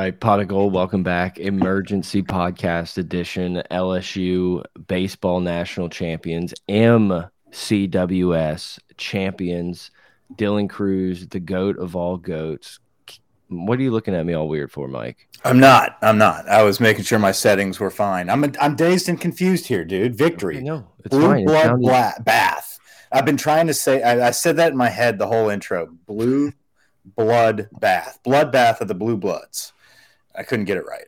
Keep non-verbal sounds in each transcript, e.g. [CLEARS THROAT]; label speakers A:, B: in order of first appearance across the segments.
A: right, Pot of Gold, welcome back. Emergency podcast edition. LSU baseball national champions, MCWS champions. Dylan Crews, the goat of all goats. What are you looking at me all weird for, Mike?
B: I'm not. I'm not. I was making sure my settings were fine. I'm I'm dazed and confused here, dude. Victory.
A: No, it's
B: Blue
A: fine.
B: Blood
A: sounded-
B: bla- bath. I've been trying to say. I, I said that in my head the whole intro. Blue blood bath. Blood bath of the blue bloods. I couldn't get it right.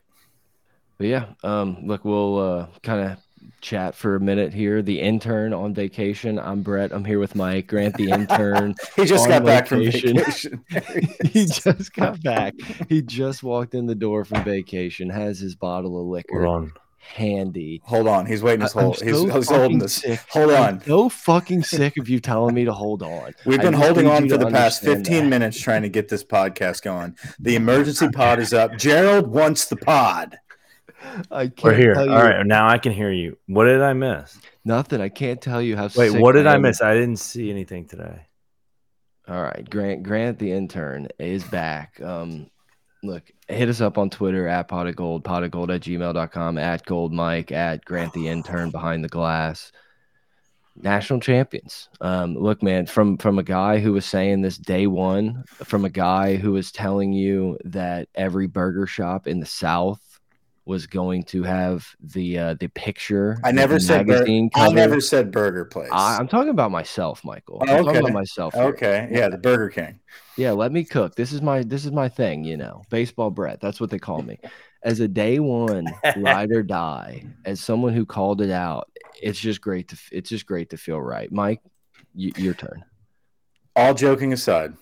A: But yeah, um, look, we'll uh, kind of chat for a minute here. The intern on vacation. I'm Brett. I'm here with Mike. Grant, the intern. [LAUGHS]
B: He just
A: On
B: got back from vacation. [LAUGHS]
A: he just got back. He just walked in the door from vacation. Has his bottle of liquor
C: Hold on.
A: Handy.
B: Hold on. He's waiting his
A: I- I'm
B: whole. He's,
A: so
B: he's holding
A: fucking
B: this.
A: sick.
B: Hold
A: I'm
B: on.
A: so fucking sick of you telling me to hold on. [LAUGHS]
B: We've been
A: just
B: holding on for the past 15
A: that.
B: minutes trying to get this podcast going. The emergency pod is up. Gerald wants the pod.
A: I can't
C: We're here.
A: tell
C: All
A: you
C: right. Now I can hear you. What did I miss?
A: nothing. I can't tell you how.
C: Wait,
A: sick
C: what did I
A: am.
C: miss? I didn't see anything today.
A: All right, Grant. Grant, the intern, is back. Um, look, hit us up on Twitter at pot of gold, pot of gold at gmail.com, at gold mike, at Grant the intern behind the glass. National champions. Um, look, man, from from a guy who was saying this day one, from a guy who was telling you that every burger shop in the South was going to have the uh, the picture.
B: I never said
A: magazine
B: I never said burger place.
A: I, am talking about myself, Michael.
B: Oh,
A: I'm talking
B: okay.
A: about myself. here.
B: okay. Yeah, the Burger King.
A: Yeah, let me cook. This is my this is my thing, you know. Baseball Brett. That's what they call me. As a day one ride or die, as someone who called it out, it's just great to it's just great to feel right. Mike, your turn.
B: All joking aside,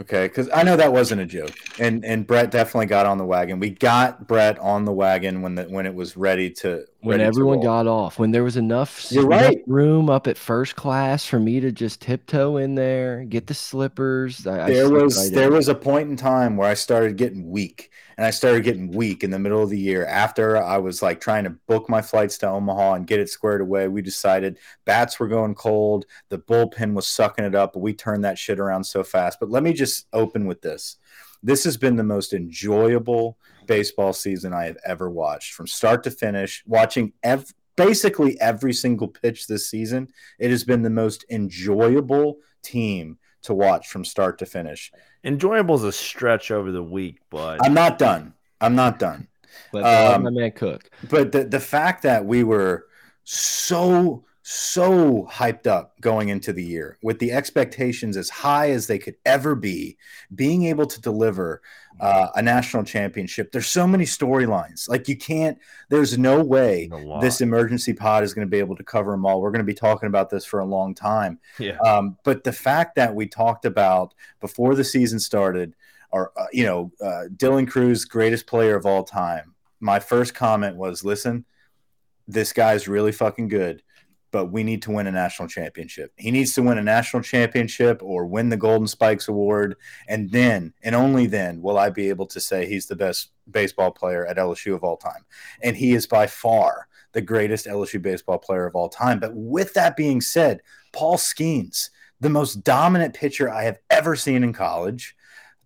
B: okay, because I know that wasn't a joke, and and Brett definitely got on the wagon. We got Brett on the wagon when the when it was ready to
A: When everyone got off, when there was enough,
B: You're right.
A: room up at first class for me to just tiptoe in there, get the slippers. I, I
B: there
A: slipped
B: was
A: right
B: there
A: in.
B: was a point in time where I started getting weak, and I started getting weak in the middle of the year. After I was like trying to book my flights to Omaha and get it squared away, we decided bats were going cold, the bullpen was sucking it up, but we turned that shit around so fast. But let me just open with this: this has been the most enjoyable baseball season I have ever watched, from start to finish. Watching ev- basically every single pitch this season, it has been the most enjoyable team to watch from start to finish.
C: Enjoyable is a stretch over the week, but
B: I'm not done. I'm not done.
A: Let, let
B: um,
A: my man cook.
B: But the, the fact that we were so, so hyped up going into the year with the expectations as high as they could ever be, being able to deliver uh, a national championship, there's so many storylines. Like, you can't, there's no way this emergency pod is going to be able to cover them all. We're going to be talking about this for a long time.
C: yeah.
B: Um, but the fact that we talked about before the season started, or uh, you know, uh, Dylan Crews, greatest player of all time. My first comment was, "Listen, this guy's really fucking good, but we need to win a national championship. He needs to win a national championship or win the Golden Spikes Award, and then, and only then, will I be able to say he's the best baseball player at LSU of all time. And he is by far the greatest LSU baseball player of all time. But with that being said, Paul Skenes, the most dominant pitcher I have ever seen in college.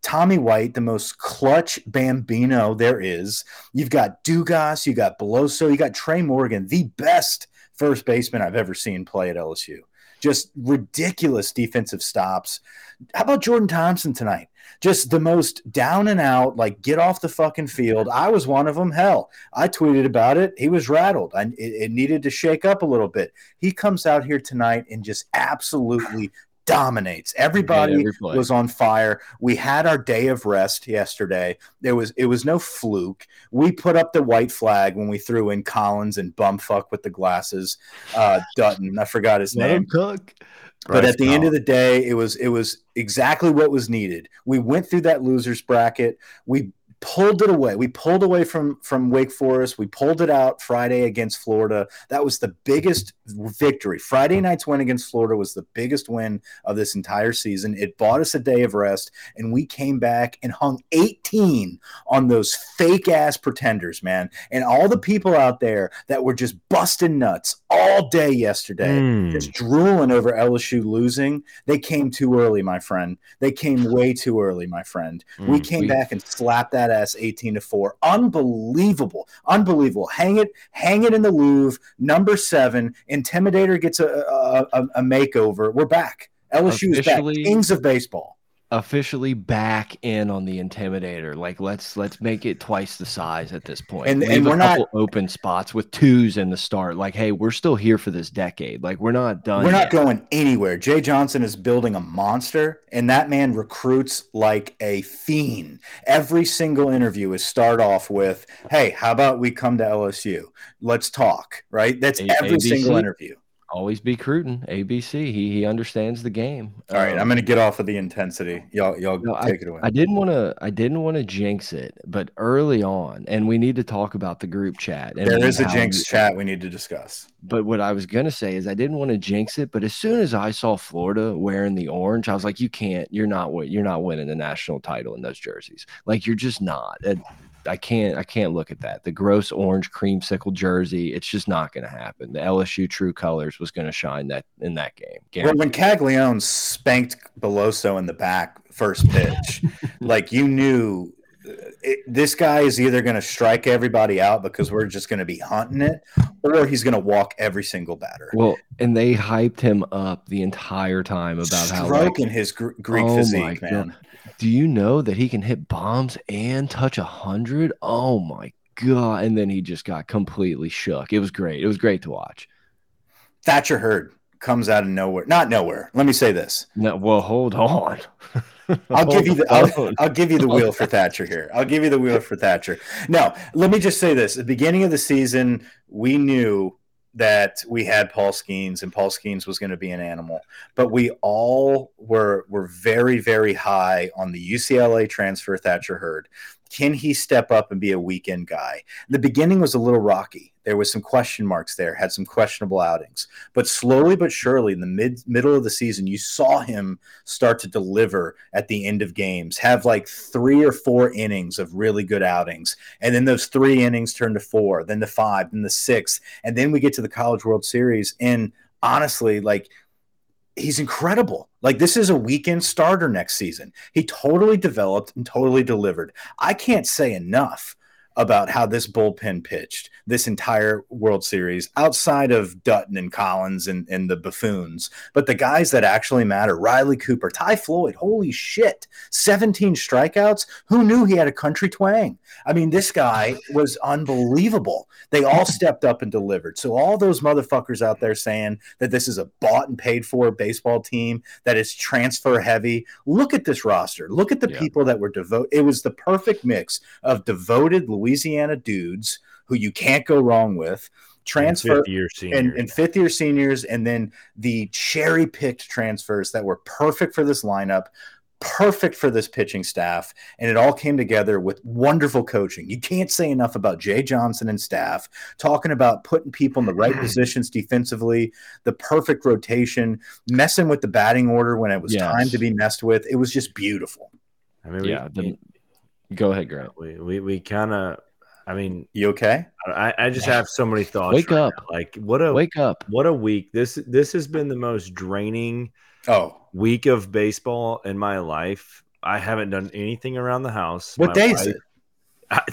B: Tommy White, the most clutch bambino there is. You've got Dugas, you got Beloso, you got Tre' Morgan, the best first baseman I've ever seen play at LSU. Just ridiculous defensive stops. How about Jordan Thompson tonight? Just the most down and out, like get off the fucking field. I was one of them. Hell, I tweeted about it. He was rattled. I, it, it needed to shake up a little bit. He comes out here tonight and just absolutely dominates. Everybody
A: every
B: was on fire. We had our day of rest yesterday. There was it was no fluke. We put up the white flag when we threw in Collins and bumfuck with the glasses. Uh, Dutton, I forgot his
A: Let
B: name
A: him cook.
B: but
C: Bryce
B: at the end of the day it was it was exactly what was needed we went through that losers bracket we pulled it away we pulled away from from wake forest we pulled it out friday against florida that was the biggest victory. Friday night's win against Florida was the biggest win of this entire season. It bought us a day of rest, and we came back and hung 18 on those fake ass pretenders, man. And all the people out there that were just busting nuts all day yesterday,
C: Mm.
B: just drooling over LSU losing, they came too early, my friend. They came way too early, my friend. we
C: Mm.
B: came
A: We-
B: back and slapped that ass 18 to 4. Unbelievable. Unbelievable. Hang it, hang it in the Louvre. Number seven. Intimidator gets a, a, a, makeover. We're back. LSU is back. Kings of baseball.
A: Officially back in on the intimidator. Like let's let's make it twice the size at this point.
B: And- and we're not-
A: couple open spots with twos in the start. Like, hey, we're still here for this decade. Like we're not done.
B: We're not going anywhere. Jay Johnson is building a monster, and that man recruits like a fiend. Every single interview is start off with, "Hey, how about we come to LSU? Let's talk." Right? That's
A: A-
B: every
A: ABC?
B: single interview.
A: Always be Cruton, ABC. He he understands the game.
B: All right,
A: Um,
B: I'm going to get off of the intensity. Y'all, y'all
A: No,
B: take it away.
A: I didn't want to. I didn't want to jinx it, but early on, and we need to talk about the group chat. And
B: there is a jinx
A: we-
B: chat we need to discuss.
A: But what I was gonna say is I didn't want to jinx it. But as soon as I saw Florida wearing the orange, I was like, "You can't. You're not. You're not winning the national title in those jerseys. Like you're just not." And I can't. I can't look at that. The gross orange creamsicle jersey. It's just not going to happen. The LSU true colors was going to shine that in that game.
B: Well, when Caglianone spanked Beloso in the back first pitch, [LAUGHS] like you knew it, this guy is either going to strike everybody out because we're just going to be hunting it, or he's going to walk every single batter.
A: Well, and they hyped him up the entire time about how like,
B: his gr- Greek
A: Oh
B: physique,
A: God.
B: man.
A: do you know that he can hit bombs and touch a hundred? Oh my god! And then he just got completely shook. It was great. It was great to watch.
B: Thatcher Hurd comes out of nowhere. Not nowhere. Let me say this.
A: No, well, hold on. [LAUGHS]
B: I'll give you the I'll. I'll give you the wheel for [LAUGHS] Thatcher here. I'll give you the wheel for Thatcher. No, let me just say this: at the beginning of the season, we knew that we had Paul Skenes and Paul Skenes was going to be an animal, but we all were were very very high on the UCLA transfer Thatcher Hurd. Can he step up and be a weekend guy? The beginning was a little rocky. There was some question marks there, had some questionable outings, but slowly but surely, in the mid middle of the season, you saw him start to deliver at the end of games, have like three or four innings of really good outings. And then those three innings turn to four, then the five, then the six. And then we get to the College World Series. And honestly, like, he's incredible. Like, this is a weekend starter next season. He totally developed and totally delivered. I can't say enough about how this bullpen pitched this entire World Series outside of Dutton and Collins and, and the buffoons. But the guys that actually matter, Riley Cooper, Ty Floyd, holy shit, 17 strikeouts. Who knew he had a country twang? I mean, this guy was unbelievable. They all [LAUGHS] stepped up and delivered. So, all those motherfuckers out there saying that this is a bought and paid for baseball team, that is transfer heavy, look at this roster. Look at the
A: Yeah.
B: people that were devoted. It was the perfect mix of devoted Louisiana dudes who you can't go wrong with, transfer
C: year senior.
B: and, and fifth year seniors, and then the cherry picked transfers that were perfect for this lineup, perfect for this pitching staff. And it all came together with wonderful coaching. You can't say enough about Jay Johnson and staff talking about putting people in the right [CLEARS THROAT] positions defensively, the perfect rotation, messing with the batting order when it was
A: Yes.
B: time to be messed with. It was just beautiful.
C: I mean,
A: yeah.
C: we,
A: The, go ahead, Grant.
C: we, we, we kind of, I mean,
B: You okay?
C: I, I just have so many thoughts.
A: Wake
C: right
A: up.
C: now. Like, what a,
A: Wake up.
C: what a week. This, this has been the most draining
B: Oh,
C: week of baseball in my life. I haven't done anything around the house.
B: what
C: My
B: day is
C: wife-
B: it?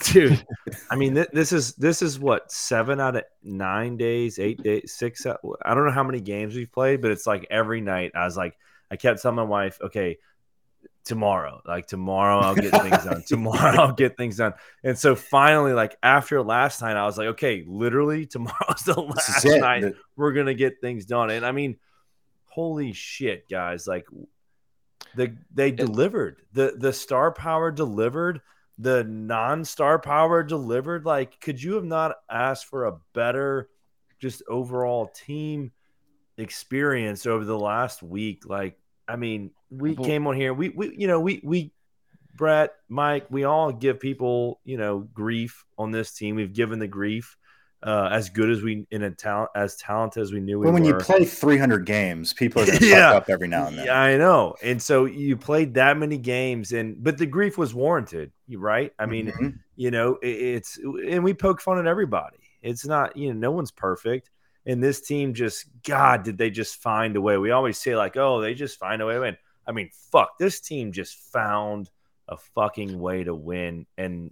C: dude [LAUGHS] i mean th- this is this is what seven out of nine days eight days six out, i don't know how many games we've played but it's like every night i was like i kept telling my wife okay tomorrow like tomorrow i'll get things done [LAUGHS] tomorrow i'll get things done. And so finally like after last night i was like okay literally [LAUGHS] tomorrow's the last night
B: The-
C: we're gonna get things done. And i mean holy shit guys like the they delivered. The the star power delivered. The non-star power delivered. Like could you have not asked for a better just overall team experience over the last week? Like i mean we came on here we we you know we we brett mike we all give people you know grief on this team we've given the grief uh, as good as we in a talent as talented as we knew we
B: Well, when
C: were.
B: you play 300 games, people are going [LAUGHS] to
C: Yeah.
B: fuck up every now and then.
C: Yeah, I know. And so you played that many games, and but the grief was warranted, right? I mean,
B: Mhm.
C: you know, it, it's and we poke fun at everybody. It's not, you know, no one's perfect. And this team just, God, did they just find a way? We always say, like, oh, they just find a way to win. I mean, fuck, this team just found a fucking way to win. And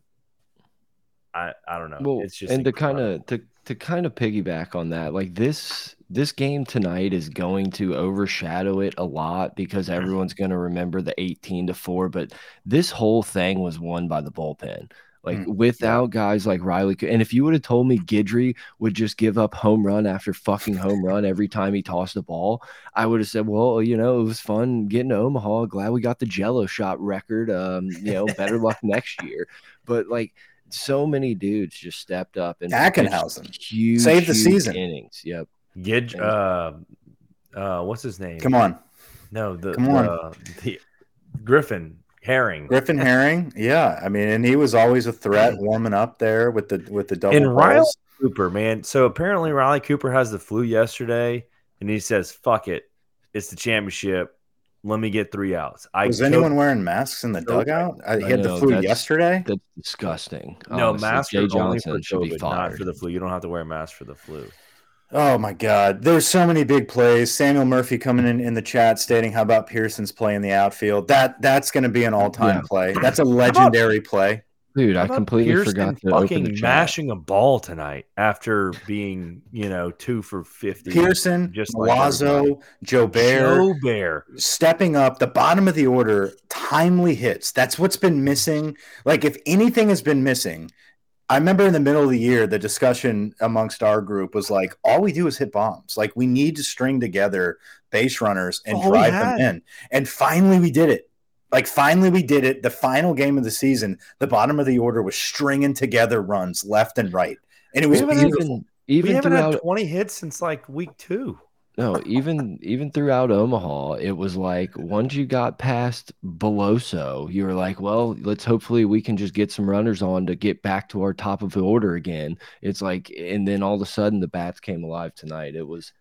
C: I I don't know.
A: Well,
C: it's just
A: and to kind of to to kind of piggyback on that, like this this game tonight is going to overshadow it a lot because mm-hmm. everyone's going to remember the 18 to 4, but this whole thing was won by the bullpen. Like
B: Mm,
A: without guys like Riley, and if you would have told me Guidry would just give up home run after fucking home run every time he tossed the ball, I would have said, well, you know, it was fun getting to Omaha. Glad we got the Jello shot record. Um, you know, [LAUGHS] better luck next year. But like, so many dudes just stepped up and pitched
B: Ackenhausen.
A: huge,
B: Saved the
A: huge
B: season.
A: innings. Yep.
C: Gid, uh, uh, what's his name?
B: Come on.
C: No, the,
B: Come on.
C: the, the Griffin Herring.
B: Griffin Herring. Yeah. I mean, and he was always a threat warming up there with the with the double
C: And Riley
B: balls.
C: Cooper, man. So apparently Riley Cooper has the flu yesterday, and he says, "Fuck it, it's the championship. Let me get three outs." I
B: Was anyone wearing masks in the dugout? I, he
A: I
B: had the flu
A: that's-
B: yesterday.
A: That's disgusting.
C: no
A: honestly.
C: mask
A: Jay
C: are only
A: Johnson
C: for
A: should be
C: COVID, not for the flu. You don't have to wear a mask for the flu.
B: Oh my God. There's so many big plays. Samuel Murphy coming in in the chat stating, How about Pearson's play in the outfield? That that's gonna be an all-time
A: Yeah.
B: play. That's a legendary play.
A: Dude, I completely
C: Pearson
A: forgot to open
C: fucking
A: the chat.
C: mashing a ball tonight after being, you know, two for fifty.
B: Pearson,
C: just like
B: Lazo, Joe Bear.
C: Joe Bear.
B: stepping up the bottom of the order timely hits that's what's been missing like if anything has been missing i remember in the middle of the year the discussion amongst our group was like all we do is hit bombs. Like we need to string together base runners and
C: All
B: drive them in. And finally we did it. Like finally we did it. The final game of the season the bottom of the order was stringing together runs left and right. And it was
C: We haven't had-
B: beautiful
C: We haven't
A: throughout
C: had twenty hits since like week two.
A: No, even even throughout Omaha, it was like once you got past Beloso, you were like, well, let's hopefully we can just get some runners on to get back to our top of the order again. It's like, and then all of a sudden the bats came alive tonight. It was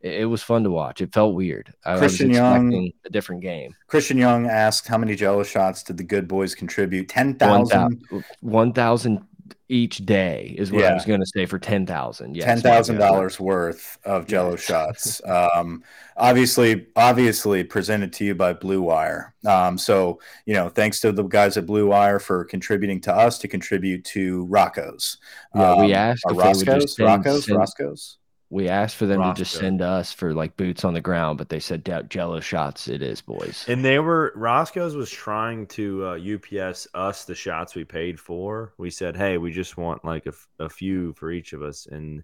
A: it, was fun to watch. It felt weird. I,
B: Christian Young-
A: a different game.
B: christian young asked how many jello shots did the good boys contribute 10000
A: thousand one thousand each day is what I was going to say for ten thousand. Yes,
B: ten thousand dollars worth of Jello shots. Um, obviously, obviously presented to you by Blue Wire. Um, so you know, thanks to the guys at Blue Wire for contributing to us to contribute to Rocco's.
A: Yeah, we
B: Um,
A: asked
B: or
A: if they would
B: Roscoe's,
A: just send-
B: Rocco's,
A: send-
B: Roscoe's.
A: We asked for them to just send us for like boots on the ground, but they said "Doubt Jello shots. It is, boys.
C: And they were Roscoe's was trying to uh, UPS us the shots we paid for. We said, "Hey, we just want like a, f- a few for each of us," and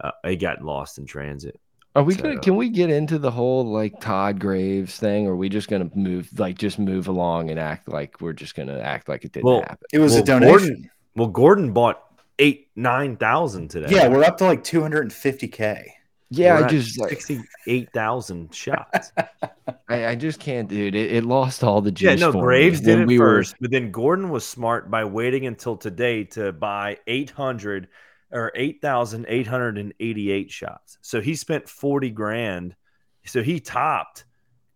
C: uh, it got lost in transit.
A: Are we
C: So-
A: gonna? Can we get into the whole like Todd Graves thing? Or are we just gonna move like just move along and act like we're just gonna act like it didn't
C: Well,
A: happen?
B: It was
C: Well,
B: a donation.
C: Well, Gordon bought eight nine thousand today.
B: yeah, we're up to like two hundred and fifty k.
A: Yeah,
C: We're
A: I just like
C: sixty-eight thousand shots. [LAUGHS]
A: I, I just can't, dude. It, it lost all the juice.
C: yeah, no,
A: for me.
C: Graves did
A: When
C: it
A: we were-
C: first, but then Gordon was smart by waiting until today to buy eight hundred or eight thousand eight hundred and eighty-eight shots. So he spent forty grand. So he topped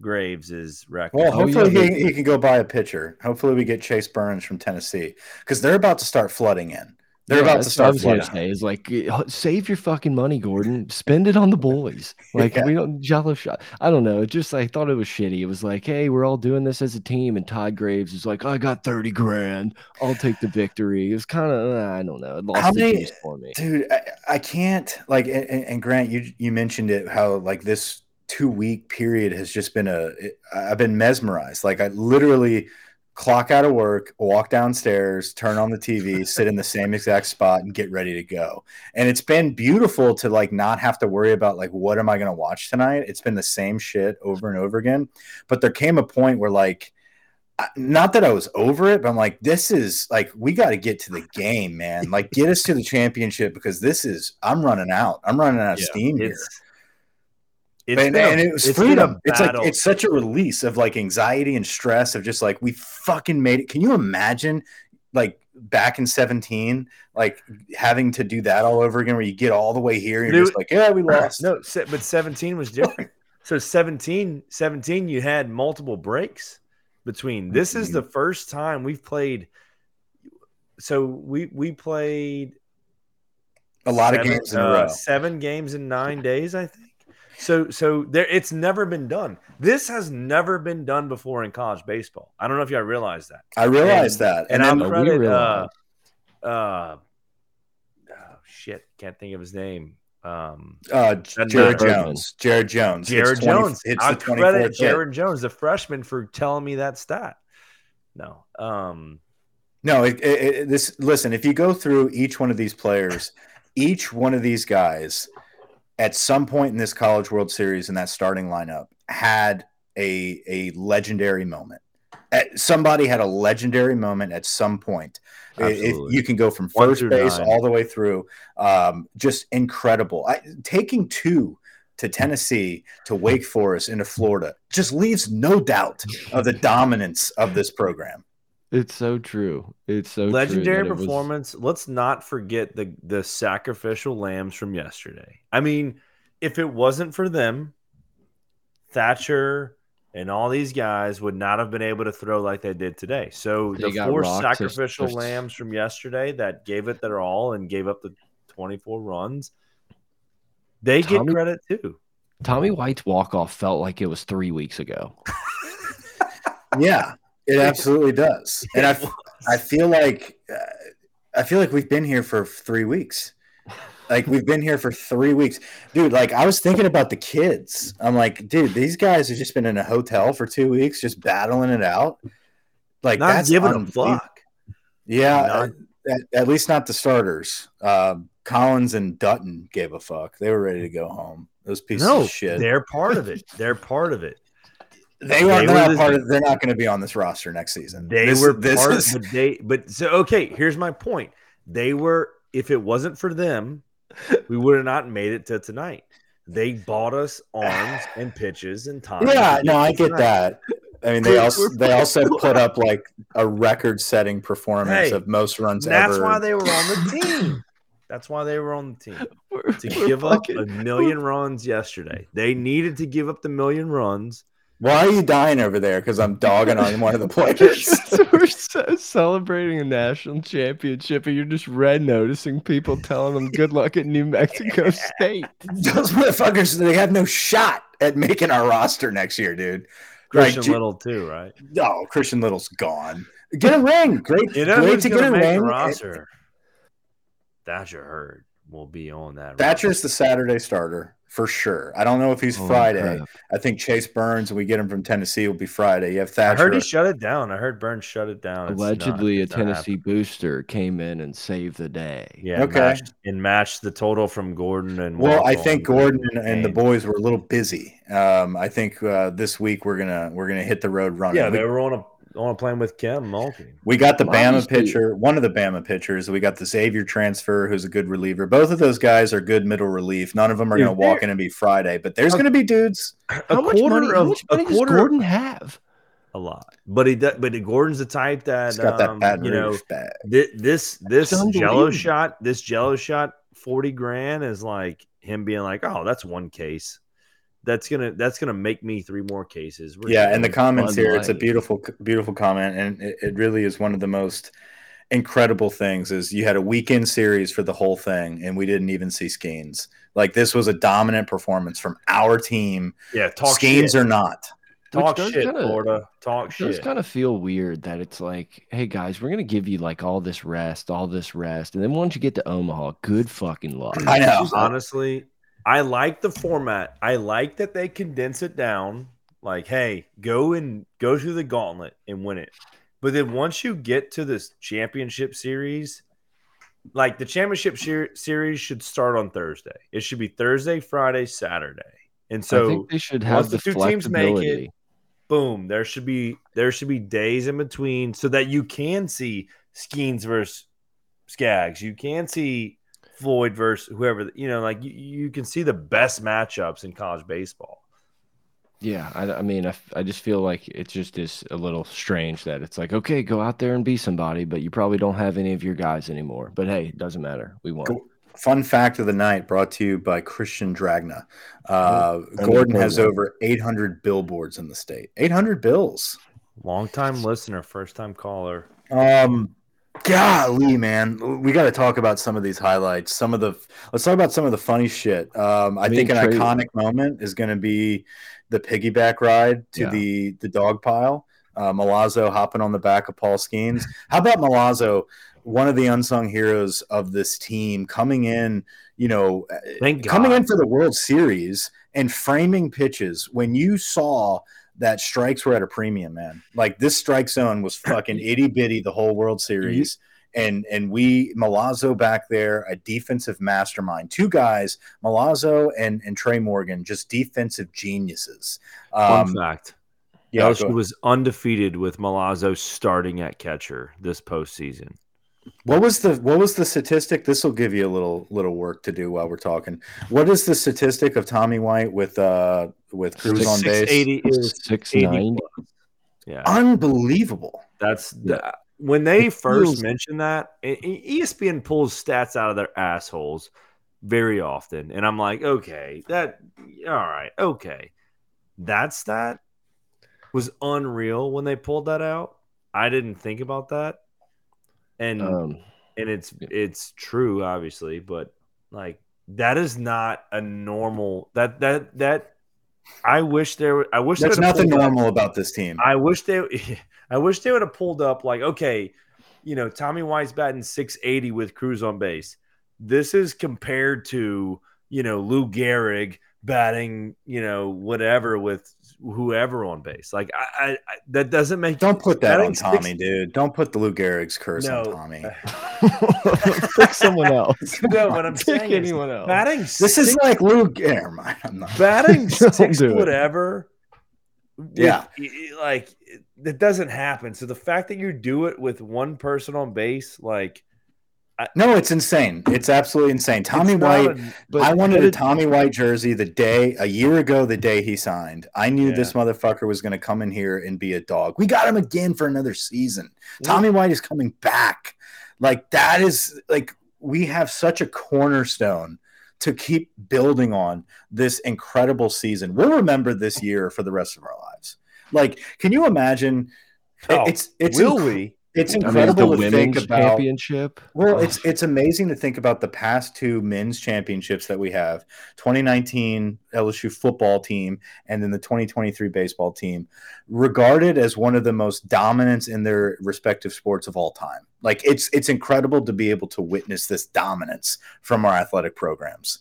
C: Graves's record.
B: Well,
A: Oh,
B: hopefully
A: yeah,
B: he, he can go buy a pitcher. Hopefully we get Chase Burns from Tennessee because they're about to start flooding in. They're
A: Yeah,
B: about to
A: what I
B: start
A: was gonna say is like uh, save your fucking money, Gordon. Spend it on the boys. [LAUGHS] Like
B: Yeah.
A: we don't jello shot. I don't know. It just I thought it was shitty. It was like, hey, we're all doing this as a team, and Todd Graves is like, I got thirty grand. I'll take the victory. It was kind of I don't know. It lost
B: How
A: the
B: many-
A: for me.
B: dude I, I can't like and, and grant you you mentioned it how like this two week period has just been a i've been mesmerized like i literally clock out of work walk downstairs turn on the tv sit in the same exact spot and get ready to go and it's been beautiful to like not have to worry about like what am i going to watch tonight it's been the same shit over and over again but there came a point where like not that I was over it, but I'm like, this is like, we got to get to the game, man. Like, get us to the championship because this is, I'm running out. I'm running out of
C: Yeah,
B: steam here.
C: It's,
B: And,
C: a-
B: and it was
C: it's a
B: freedom. It's like, it's such a release of like anxiety and stress of just like, we fucking made it. Can you imagine like back in 17, like having to do that all over again, where you get all the way here, and you're just like, yeah, we [CLEARS THROAT] lost.
C: No, but 17 was different. [LAUGHS] so 17, 17, you had multiple breaks between. This is the first time we've played. So we we played
B: A lot of games in a
C: uh,
B: row.
C: Seven games in nine days, I think. So so there it's never been done. This has never been done before in college baseball. I don't know if y'all realize that.
B: I realized that,
C: And,
B: and, then
C: I'll
A: we
C: credit uh,
A: realize.
C: uh oh shit, can't think of his name. Um
B: uh, Jared. Jones, Jared Jones,
C: Jared
B: 20
C: Jones.
B: hits
C: I
B: the
C: credit
B: 24th hit.
C: Jared Jones, the freshman, for telling me that stat. No. Um
B: No, it, it, it- this listen. If you go through each one of these players, each one of these guys, at some point in this College World Series in that starting lineup, had a a legendary moment. At- somebody had a legendary moment at some point. I- If
C: Absolutely.
B: you can go from first base
C: nine.
B: all the way through, um, just incredible. I, taking two to Tennessee to Wake Forest into Florida just leaves no doubt of the dominance of this program.
A: It's so true. It's so
C: legendary
A: that it was-
C: performance. Let's not forget the the sacrificial lambs from yesterday. I mean, if it wasn't for them, Thatcher and all these guys would not have been able to throw like they did today. So
A: They
C: the four sacrificial
A: to-
C: lambs from yesterday that gave it their all and gave up the 24 runs, they get credit too.
A: Tommy White's walk off felt like it was three weeks ago. [LAUGHS]
B: Yeah, it absolutely does. [LAUGHS] And I, I feel like, uh, I feel like we've been here for three weeks. Like we've been here for three weeks, dude. Like I was thinking about the kids. I'm like, dude, these guys have just been in a hotel for two weeks, just battling it out. Like
C: Not
B: that's
C: giving
B: them
C: fuck.
B: Yeah, at, at least not the starters. Um, Collins and Dutton gave a fuck. They were ready to go home. Those pieces
C: No,
B: of shit.
C: they're part of it. They're part of it.
B: They
C: they were
B: not
C: the-
B: part of. They're not going to be on this roster next season.
C: They
B: This-
C: were
B: this
C: part,
B: is-
C: but they, but so okay. Here's my point. They were. If it wasn't for them, we would have not made it to tonight. They bought us arms and pitches and time.
B: Yeah, no, I get
C: tonight.
B: that. I mean, they also they also [LAUGHS] put up like a record-setting performance
C: Hey,
B: of most runs
C: That's
B: ever.
C: why they were on the [LAUGHS] team. That's why they were on the team
A: We're-
C: to
A: we're
C: give up a million runs yesterday. They needed to give up the million runs.
B: Why are you dying over there? Because I'm dogging on one of the [LAUGHS] players. [LAUGHS]
A: we're ce- celebrating a national championship, and you're just red noticing people telling them good luck at New Mexico [LAUGHS] State.
B: Those motherfuckers, they have no shot at making our roster next year, dude.
C: Christian
B: J-
C: Little too, right?
B: Oh, Christian Little's gone. Get a ring. Great,
C: You know
B: great to get
C: to
B: a
C: make the
B: ring.
C: roster? Thatcher Hurd will be on that.
B: Thatcher's the Saturday starter for sure. I don't know if he's
A: Holy
B: Friday.
A: crap.
B: I think Chase Burns, and we get him from Tennessee, will be Friday. You have
C: I heard he shut it down. I heard Burns shut it down. It's not-
A: Allegedly, a Tennessee
C: happening.
A: booster came in and saved the day.
C: Yeah,
B: Okay.
C: matched, and matched the total from Gordon and.
B: Well, I
C: Walton
B: think Gordon and,
C: in
B: and the boys were a little busy. Um, I think uh, this week we're gonna we're gonna hit the road running.
C: Yeah,
B: we,
C: they were on a on a plane with Kim Mulkey.
B: we got the Bama
A: Obviously-
B: pitcher, one of the Bama pitchers. We got the Xavier transfer, who's a good reliever. Both of those guys are good middle relief. None of them are gonna walk in and be Friday, but there's gonna be dudes.
C: A
A: How much
C: quarter
A: money, how
C: of
A: much
C: a
A: money does
C: quarter
A: Gordon have?
C: a lot, but he does, but Gordon's the type that
B: He's got that
C: um,
B: bad
C: you know
B: bag.
C: thi- this this
A: It's
C: Jello shot this Jello shot forty grand is like him being like, oh, that's one case. That's gonna that's gonna make me three more cases. We're
B: Yeah, and the comments
A: Bud
B: here, it's a beautiful, beautiful comment, and it, it really is one of the most incredible things. Is you had a weekend series for the whole thing, and we didn't even see Skenes. Like this was a dominant performance from our team,
C: yeah, talk
B: Skenes
C: shit.
B: or not.
C: talk
A: does
C: shit,
A: kinda-
C: Florida. Talk
A: It does kind of feel weird that it's like, hey guys, we're gonna give you like all this rest, all this rest, and then once you get to Omaha, good fucking luck.
B: I know.
C: honestly, I like the format. I like that they condense it down. Like, hey, go and go through the gauntlet and win it. But then once you get to this championship series, like the championship ser- series should start on Thursday. It should be Thursday, Friday, Saturday. And
A: I
C: so
A: think they should
C: once
A: have the,
C: the two teams make it, boom, there should be there should be days in between so that you can see Skenes versus Skaggs. You can see Floyd versus whoever, you know, like you, you can see the best matchups in college baseball.
A: Yeah, I, I mean, I, I just feel like it just is a little strange that it's like, okay, go out there and be somebody, but you probably don't have any of your guys anymore. But hey, it doesn't matter. We won.
B: Cool. Fun fact of the night brought to you by Christian Dragna. Uh, Gordon has over 800 billboards in the state. 800 bills.
C: Long time listener, first time caller.
B: Um, golly, man, we got to talk about some of these highlights. Some of the let's talk about some of the funny shit. Um, I, think an iconic moment is going to be the piggyback ride to yeah. the the dog pile. Uh, Milazzo hopping on the back of Paul Skenes. How about Milazzo, one of the unsung heroes of this team, coming in, you know, Thank coming in for the World Series and framing pitches when you saw that strikes were at a premium, man. Like this strike zone was fucking [LAUGHS] itty bitty the whole World Series. And and we Milazzo back there, a defensive mastermind. Two guys, Milazzo and, and Tre' Morgan, just defensive geniuses.
C: Um, Fun fact. Yeah, LSU was undefeated with Milazzo starting at catcher this postseason.
B: What was the what was the statistic? This will give you a little little work to do while we're talking. What is the statistic of Tommy White with uh with Crews on base?
A: Six ninety.
B: Yeah, unbelievable.
C: That's the, when they first feels... mentioned that. ESPN pulls stats out of their assholes very often, and I'm like, okay, that all right, okay, that's that was unreal when they pulled that out. I didn't think about that and um, and it's it's true, obviously, but like that is not a normal that that that I wish there I wish
B: there's nothing normal up, about this team.
C: I wish they [LAUGHS] I wish they would have pulled up like okay, you know, Tommy White's batting 680 with Crews on base. This is compared to, you know, Lou Gehrig batting, you know, whatever with whoever on base. Like I, I, that doesn't make.
B: Don't put that on Tommy, six... dude. Don't put the Lou Gehrig's curse no. on Tommy. [LAUGHS]
A: Pick someone else. [LAUGHS]
C: No, what I'm
A: Pick
C: saying
A: anyone else.
C: Batting.
B: This six... is like Lou. Never mind. I'm not
C: batting [LAUGHS] six. whatever.
B: Yeah,
C: like that doesn't happen. So the fact that you do it with one person on base, like
B: no, it's insane. It's absolutely insane. Tommy White. A, I wanted a Tommy White jersey the day a year ago, the day he signed. I knew yeah. this motherfucker was going to come in here and be a dog. We got him again for another season. Yeah. Tommy White is coming back. Like that is like we have such a cornerstone to keep building on this incredible season. We'll remember this year for the rest of our lives. Like, can you imagine?
C: Oh, it's it's will we?
B: It's incredible I mean, to think about
A: championship.
B: Well, it's it's amazing to think about the past two men's championships that we have: 2019 LSU football team and then the 2023 baseball team, regarded as one of the most dominant in their respective sports of all time. Like it's it's incredible to be able to witness this dominance from our athletic programs.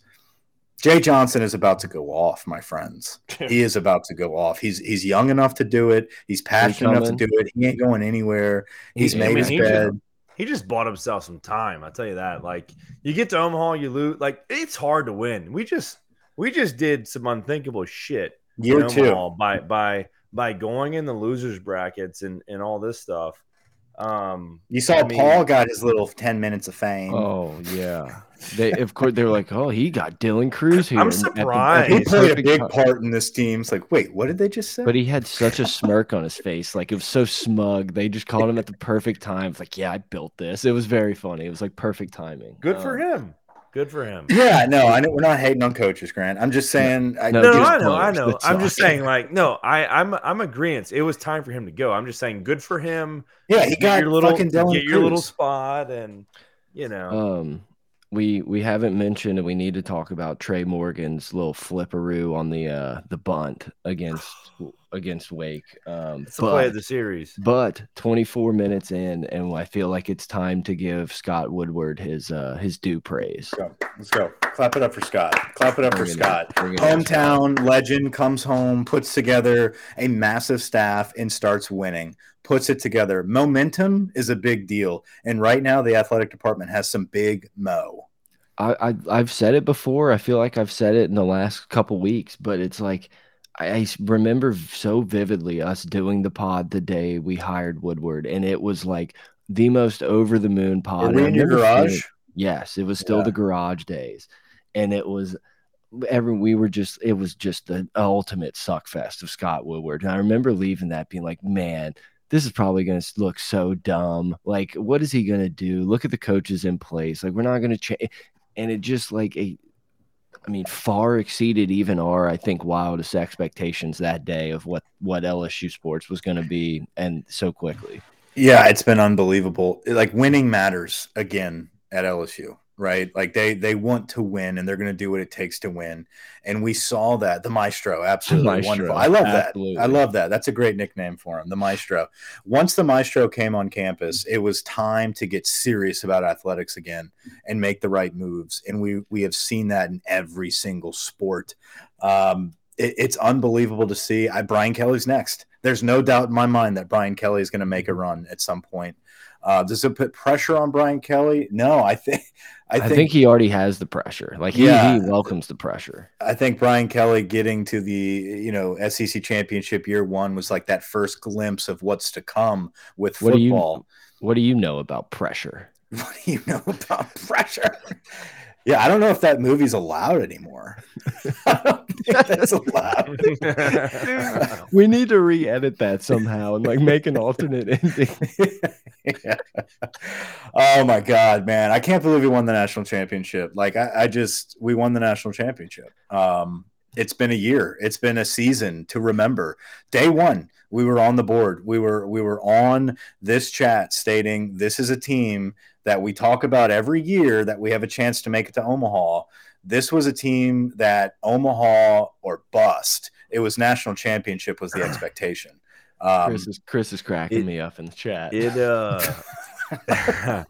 B: Jay Johnson is about to go off, my friends. he is about to go off. He's he's young enough to do it. He's passionate enough to do it. He ain't going anywhere. He's he, made I mean, his he bed.
C: Just, he just bought himself some time. I tell you that. Like you get to Omaha, you lose. Like it's hard to win. We just we just did some unthinkable shit.
B: Year two
C: by by by going in the losers brackets and and all this stuff. Um,
B: you saw I mean, Paul got his little ten minutes of fame.
A: Oh yeah, they of course they were like, oh, he got Dylan Crews here.
C: I'm surprised.
B: He played a big time. part in this team. It's like, wait, what did they just say?
A: But he had such a smirk on his face, like it was so smug. They just called him at the perfect time. It's like, yeah, I built this. It was very funny. It was like perfect timing.
C: Good um, for him. Good for him.
B: Yeah, no, I know we're not hating on coaches, Grant. I'm just saying.
C: No, I, no, no I know, I know. I'm just saying, like, no, I, I'm, I'm agreeing. It was time for him to go. I'm just saying, good for him.
B: Yeah, he got your little, fucking Dylan
C: get your little spot, and you know.
A: Um, we we haven't mentioned and we need to talk about Tre' Morgan's little flipperoo on the uh the bunt against [SIGHS] against Wake. Um
C: it's the but, play of the series.
A: But 24 minutes in and I feel like it's time to give Scott Woodward his uh his due praise.
B: Let's go. Let's go. Clap it up for Scott. Clap it up Bring for it Scott. Hometown legend comes home, puts together a massive staff and starts winning puts it together. Momentum is a big deal, and right now the athletic department has some big mo.
A: I, I have said it before. I feel like I've said it in the last couple weeks, but it's like I, remember so vividly us doing the pod the day we hired Woodward, and it was like the most over the moon pod.
B: Were we in your garage?
A: Feeling, yes, it was still yeah. the garage days, and it was every we were just it was just the ultimate suck fest of Scott Woodward. And I remember leaving that being like, man, this is probably going to look so dumb. Like, what is he going to do? Look at the coaches in place. Like, we're not going to change. And it just like a, I mean, far exceeded even our, I think, wildest expectations that day of what what LSU sports was going to be, and so quickly.
B: Yeah, it's been unbelievable. Like winning matters again at LSU right? Like they they want to win and they're going to do what it takes to win. And we saw that the maestro, absolutely Maestro, wonderful. I love absolutely. that. I love that. That's a great nickname for him, the maestro. Once the maestro came on campus, it was time to get serious about athletics again and make the right moves. And we we have seen that in every single sport. Um, it, it's unbelievable to see. I, Brian Kelly's next. There's no doubt in my mind that Brian Kelly is going to make a run at some point. Uh, does it put pressure on Brian Kelly? No, I think
A: I think, I think, he already has the pressure. Like he, yeah, he welcomes the pressure.
B: I think Brian Kelly getting to the you know SEC championship year one was like that first glimpse of what's to come with
A: what
B: football.
A: Do you, what do you know about pressure? [LAUGHS]
B: What do you know about [LAUGHS] pressure? Yeah, I don't know if that movie's allowed anymore. [LAUGHS] [LAUGHS] that's
A: allowed. [LAUGHS] we need to re-edit that somehow and like make an alternate [LAUGHS] ending.
B: yeah. Oh my god, man! I can't believe we won the national championship. Like I, I just we won the national championship. Um, it's been a year. It's been a season to remember. Day one, we were on the board. We were we were on this chat stating this is a team that we talk about every year that we have a chance to make it to Omaha. This was a team that Omaha or bust. It was national championship was the [CLEARS THROAT] expectation.
A: Um, Chris is Chris is cracking it, me up in the chat.
C: It uh [LAUGHS]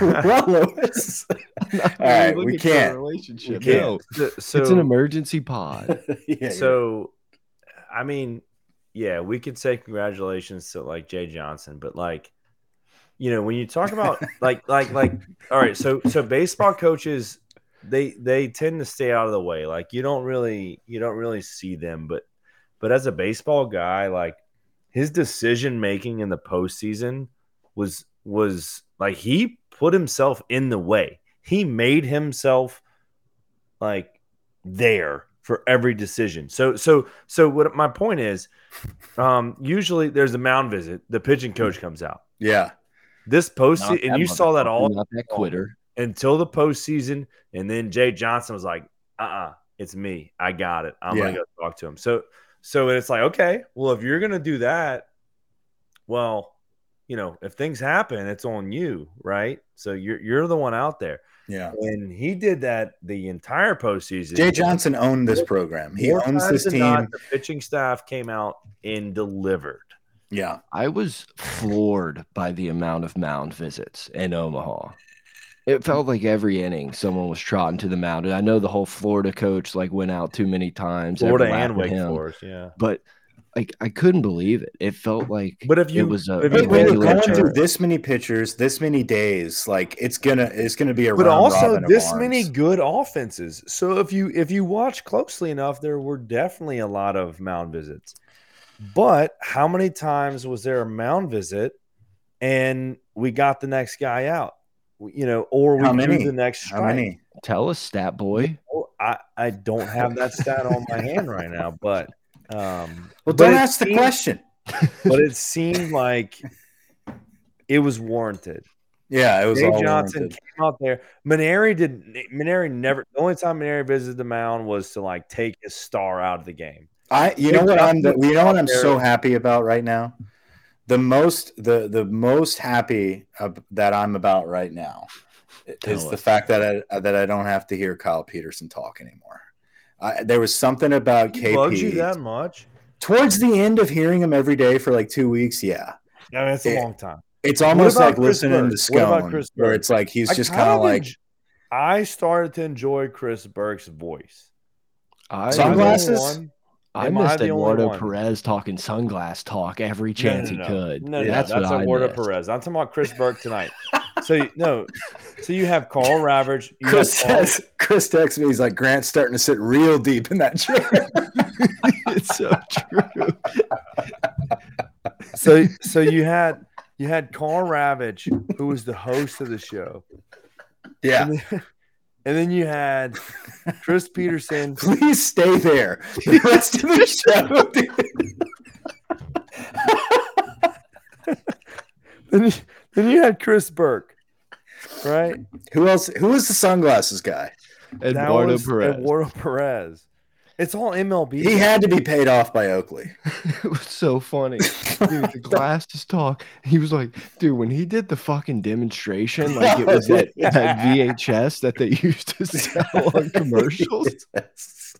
B: well, [LAUGHS] Lewis. All right, we can't. Relationship.
A: We can't. No. So, it's an emergency pod. [LAUGHS]
C: yeah, so, I mean, yeah, we could say congratulations to like Jay Johnson, but like, you know, when you talk about like, like, like, all right, so, so baseball coaches, they they tend to stay out of the way. Like, you don't really, you don't really see them, but, but as a baseball guy, like, his decision making in the postseason was was like he put himself in the way. He made himself like there for every decision. So so so what my point is, um, usually there's a mound visit, the pitching coach comes out.
B: Yeah.
C: This post and you saw that all
A: not that quitter
C: until the postseason, and then Jay Johnson was like, uh uh-uh, uh, it's me. I got it. I'm yeah. gonna go talk to him. So so it's like, okay, well, if you're gonna do that, well, you know, if things happen, it's on you, right? So you're you're the one out there.
B: Yeah.
C: And he did that the entire postseason.
B: Jay Johnson owned this program. He owns this team. Not,
C: the pitching staff came out and delivered.
B: Yeah.
A: I was floored by the amount of mound visits in Omaha. It felt like every inning someone was trotting to the mound. And I know the whole Florida coach like went out too many times.
C: Florida and Wake Forest, yeah.
A: But like I couldn't believe it. It felt like
C: but if you
A: it was a
B: if when you're going through this many pitchers, this many days, like it's gonna it's gonna be a
C: but also this many good offenses. So if you if you watch closely enough, there were definitely a lot of mound visits. But how many times was there a mound visit and we got the next guy out? You know, or we drew the next strike. How many?
A: Tell us, stat boy.
C: Oh, I, I don't have that stat on my hand right now, but um,
B: well, don't ask seemed, the question. [LAUGHS]
C: but it seemed like it was warranted.
B: Yeah, it was.
C: Dave Johnson warranted. came out there. Mainieri did. Mainieri never. The only time Mainieri visited the mound was to like take his star out of the game.
B: I. You Dave know what I'm. The, you know what I'm there. so happy about right now. The most. The the most happy that I'm about right now Tell is us. the fact that I that I don't have to hear Kyle Peterson talk anymore. I, there was something about he KP.
C: Bugs you that much?
B: Towards the end of hearing him every day for like two weeks, yeah.
C: Yeah, that's a long time.
B: It's almost like Chris listening Burke? to Scone, where it's like he's just kind of like.
C: I started to enjoy Chris Burke's voice.
B: I, Sunglasses.
A: I missed Eduardo Perez talking sunglass talk every chance
C: no, no,
A: no. he could.
C: No, yeah, that's, that's Eduardo Perez. I'm talking about Chris Burke tonight. so no, so you have Karl Ravech.
B: You Chris Carl... says Chris texts me. He's like Grant's starting to sit real deep in that chair. [LAUGHS]
A: it's so true. [LAUGHS]
C: so so you had you had Karl Ravech, who was the host of the show.
B: Yeah. And then,
C: and then you had Chris [LAUGHS] Peterson.
B: Please stay there. [LAUGHS] The rest of the show, dude. [LAUGHS]
C: then, you, then you had Chris Burke, right?
B: Who else? Who was the sunglasses guy?
C: That
A: Eduardo Perez.
C: Eduardo Perez. It's all MLB.
B: He had to be paid off by Oakley. [LAUGHS]
A: it was so funny. Dude, the [LAUGHS] glasses talk. He was like, dude, when he did the fucking demonstration, [LAUGHS] like it was that, that VHS that they used to sell on commercials.
B: Yes.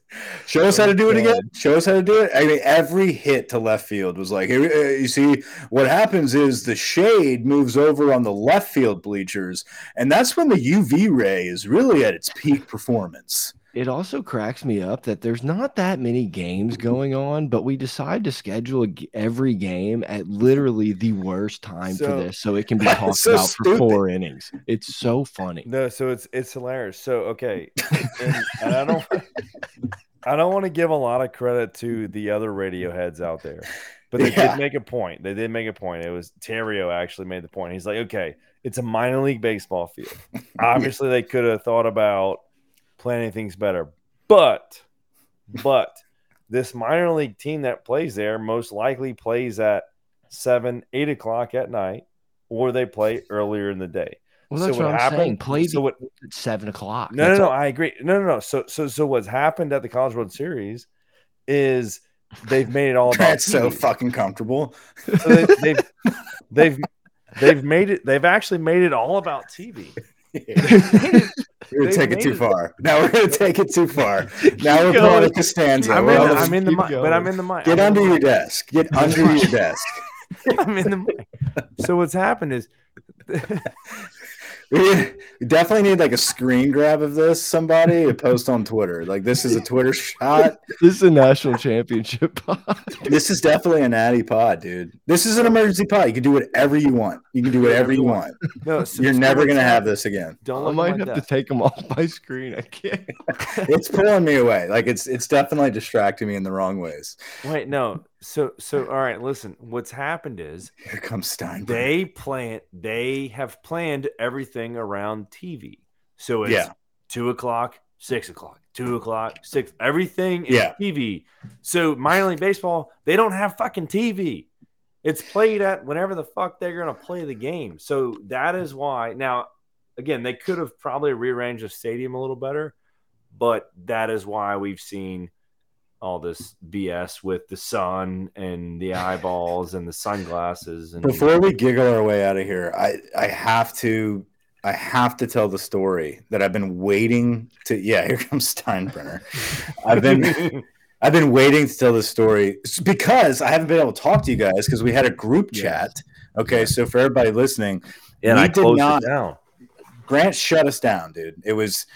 B: Show us how to do it again. Show us how to do it. I mean, every hit to left field was like, uh, you see, what happens is the shade moves over on the left field bleachers, and that's when the UV ray is really at its peak performance.
A: It also cracks me up that there's not that many games going on, but we decide to schedule every game at literally the worst time for this, so it can be [LAUGHS] talked
B: so
A: about
B: stupid.
A: for four innings. It's so funny.
C: No, so it's it's hilarious. So okay, and, and I don't [LAUGHS] I don't want to give a lot of credit to the other radio heads out there, but they
B: Yeah.
C: did make a point. They did make a point. It was Terrio actually made the point. He's like, okay, it's a minor league baseball field. Obviously, they could have thought about planning things better, but but this minor league team that plays there most likely plays at seven, eight o'clock at night, or they play earlier in the day.
A: Well,
C: So
A: that's
C: what
A: what, I'm
C: happened-
A: saying. Play
C: so what-
A: at seven o'clock.
C: No, no,
A: That's
C: no.
A: all-
C: I agree. No, no, no. So, so, so what's happened at the College World Series is they've made it all [LAUGHS] about.
B: That's so fucking comfortable.
C: So they, they've they've they've made it. They've actually made it all about TV.
B: We're gonna take it too
C: it-
B: far. Now we're gonna take it too far. [LAUGHS] Now we're
A: Keep
B: pulling a
A: going.
B: Costanza.
C: I'm in, the- I'm in the mic, but I'm in the mic.
B: get
C: I'm
B: under your
C: mic.
B: desk. Get [LAUGHS] under your desk.
C: I'm in the mic. So what's happened is [LAUGHS]
B: We [LAUGHS] we definitely need like a screen grab of this. Somebody to post on Twitter. Like this is a Twitter shot. [LAUGHS]
A: This is a national championship [LAUGHS] pod.
B: This is definitely an natty pod, dude. This is an emergency pod. You can do whatever you want. You can do whatever you want.
C: no. So,
B: You're never gonna have this again.
C: Don't
A: I might
C: at my
A: have to take them off my screen. I can't.
B: It's pulling me away. Like it's it's definitely distracting me in the wrong ways.
C: Wait, no. So, so all right. Listen, what's happened is [LAUGHS]
B: Here comes Stein.
C: they plan they have planned everything around TV. So it's
B: Yeah.
C: two o'clock, six o'clock, two o'clock, six. Everything is
B: Yeah.
C: TV. So minor league baseball, they don't have fucking TV. It's played at whenever the fuck they're gonna play the game. So that is why. Now, again, they could have probably rearranged the stadium a little better, but that is why we've seen all this BS with the sun and the eyeballs and the sunglasses and
B: Before we giggle our way out of here, I I have to I have to tell the story that I've been waiting to. Yeah, [LAUGHS] here comes Steinbrenner. I've been [LAUGHS] I've been waiting to tell this story because I haven't been able to talk to you guys because we had a group
A: Yes.
B: chat. Okay, so for everybody listening,
C: and
B: we
C: I
B: did
C: closed
B: not-
C: it down.
B: Grant shut us down, dude. It was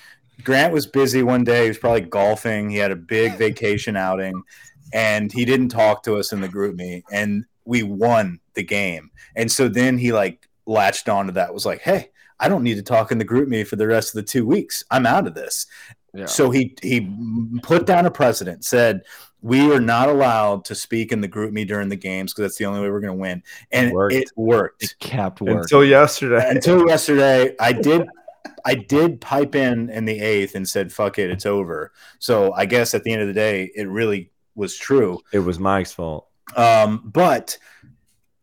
B: Grant was busy one day. He was probably golfing. He had a big vacation outing, and he didn't talk to us in the GroupMe. And we won the game. And so then he like latched onto that. Was like, hey, I don't need to talk in the GroupMe for the rest of the two weeks. I'm out of this.
A: Yeah.
B: So he he put down a precedent. Said we are not allowed to speak in the GroupMe during the games because that's the only way we're going to win. And
C: Worked.
B: it worked
A: it kept working.
C: Until yesterday.
B: until yesterday i did i did pipe in in the eighth and said fuck it it's over so i guess at the end of the day it really was true
C: it was Mike's fault.
B: um but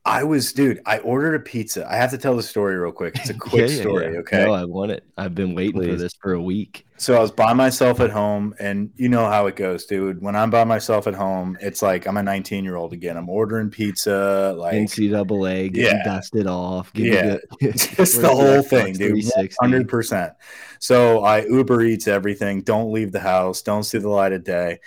B: i was dude i ordered a pizza i have to tell the story real quick it's a [LAUGHS] quick
A: Yeah, yeah,
B: story
A: yeah.
B: okay
A: No, I want it. I've been waiting for this for a week.
B: so i was by myself at home and you know how it goes dude when i'm by myself at home it's like i'm a 19 year old again i'm ordering pizza like
A: NCAA, getting
B: Yeah.
A: dusted off.
B: Yeah.
A: me the, [LAUGHS] [LAUGHS]
B: the whole thing, dude. Hundred percent. So I Uber Eats everything. Don't leave the house. Don't see the light of day.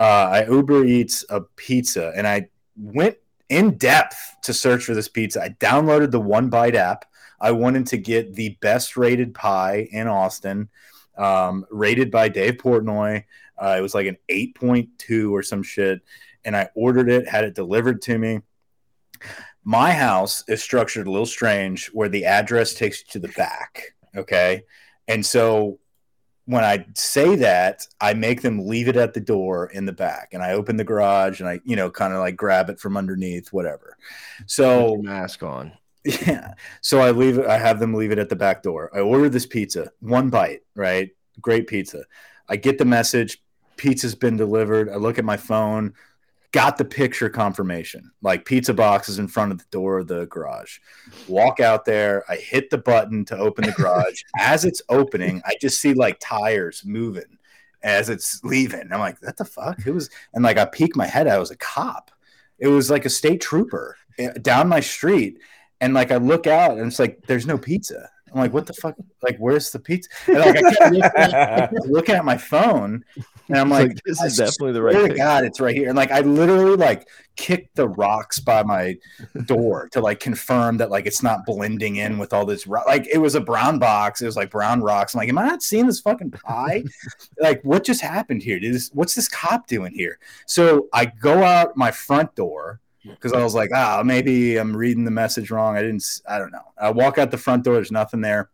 B: Uh, I Uber Eats a pizza, and I went in depth to search for this pizza. I downloaded the One Bite app. I wanted to get the best rated pie in Austin, um, rated by Dave Portnoy. Uh, it was like an eight point two or some shit, and I ordered it. Had it delivered to me my house is structured a little strange where the address takes you to the back okay and so when i say that i make them leave it at the door in the back and i open the garage and i you know kind of like grab it from underneath whatever so
A: mask on.
B: yeah so i leave it i have them leave it at the back door i order this pizza one bite right great pizza. I get the message, pizza's been delivered. I look at my phone, got the picture confirmation, like pizza boxes in front of the door of the garage. Walk out there, I hit the button to open the garage. [LAUGHS] as it's opening, I just see like tires moving as it's leaving. I'm like, what the fuck? It was, and like I peek my head, I was a cop. It was like a state trooper eh, down my street. And like I look out and it's like, there's no pizza. I'm like, what the fuck? Like, where's the pizza? And like, I kept looking, I kept [LAUGHS] looking at my phone, and I'm like,
A: like, this is definitely the
B: swear
A: right
B: to
A: pick.
B: God, it's right here. And like, I literally like kicked the rocks by my door to like confirm that like it's not blending in with all this. Ro- like, it was a brown box. It was like brown rocks. I'm like, am I not seeing this fucking pie? [LAUGHS] like, what just happened here? Dude, this, what's this cop doing here? So I go out my front door because I was like, ah, maybe I'm reading the message wrong. I didn't, I don't know. I walk out the front door, there's nothing there.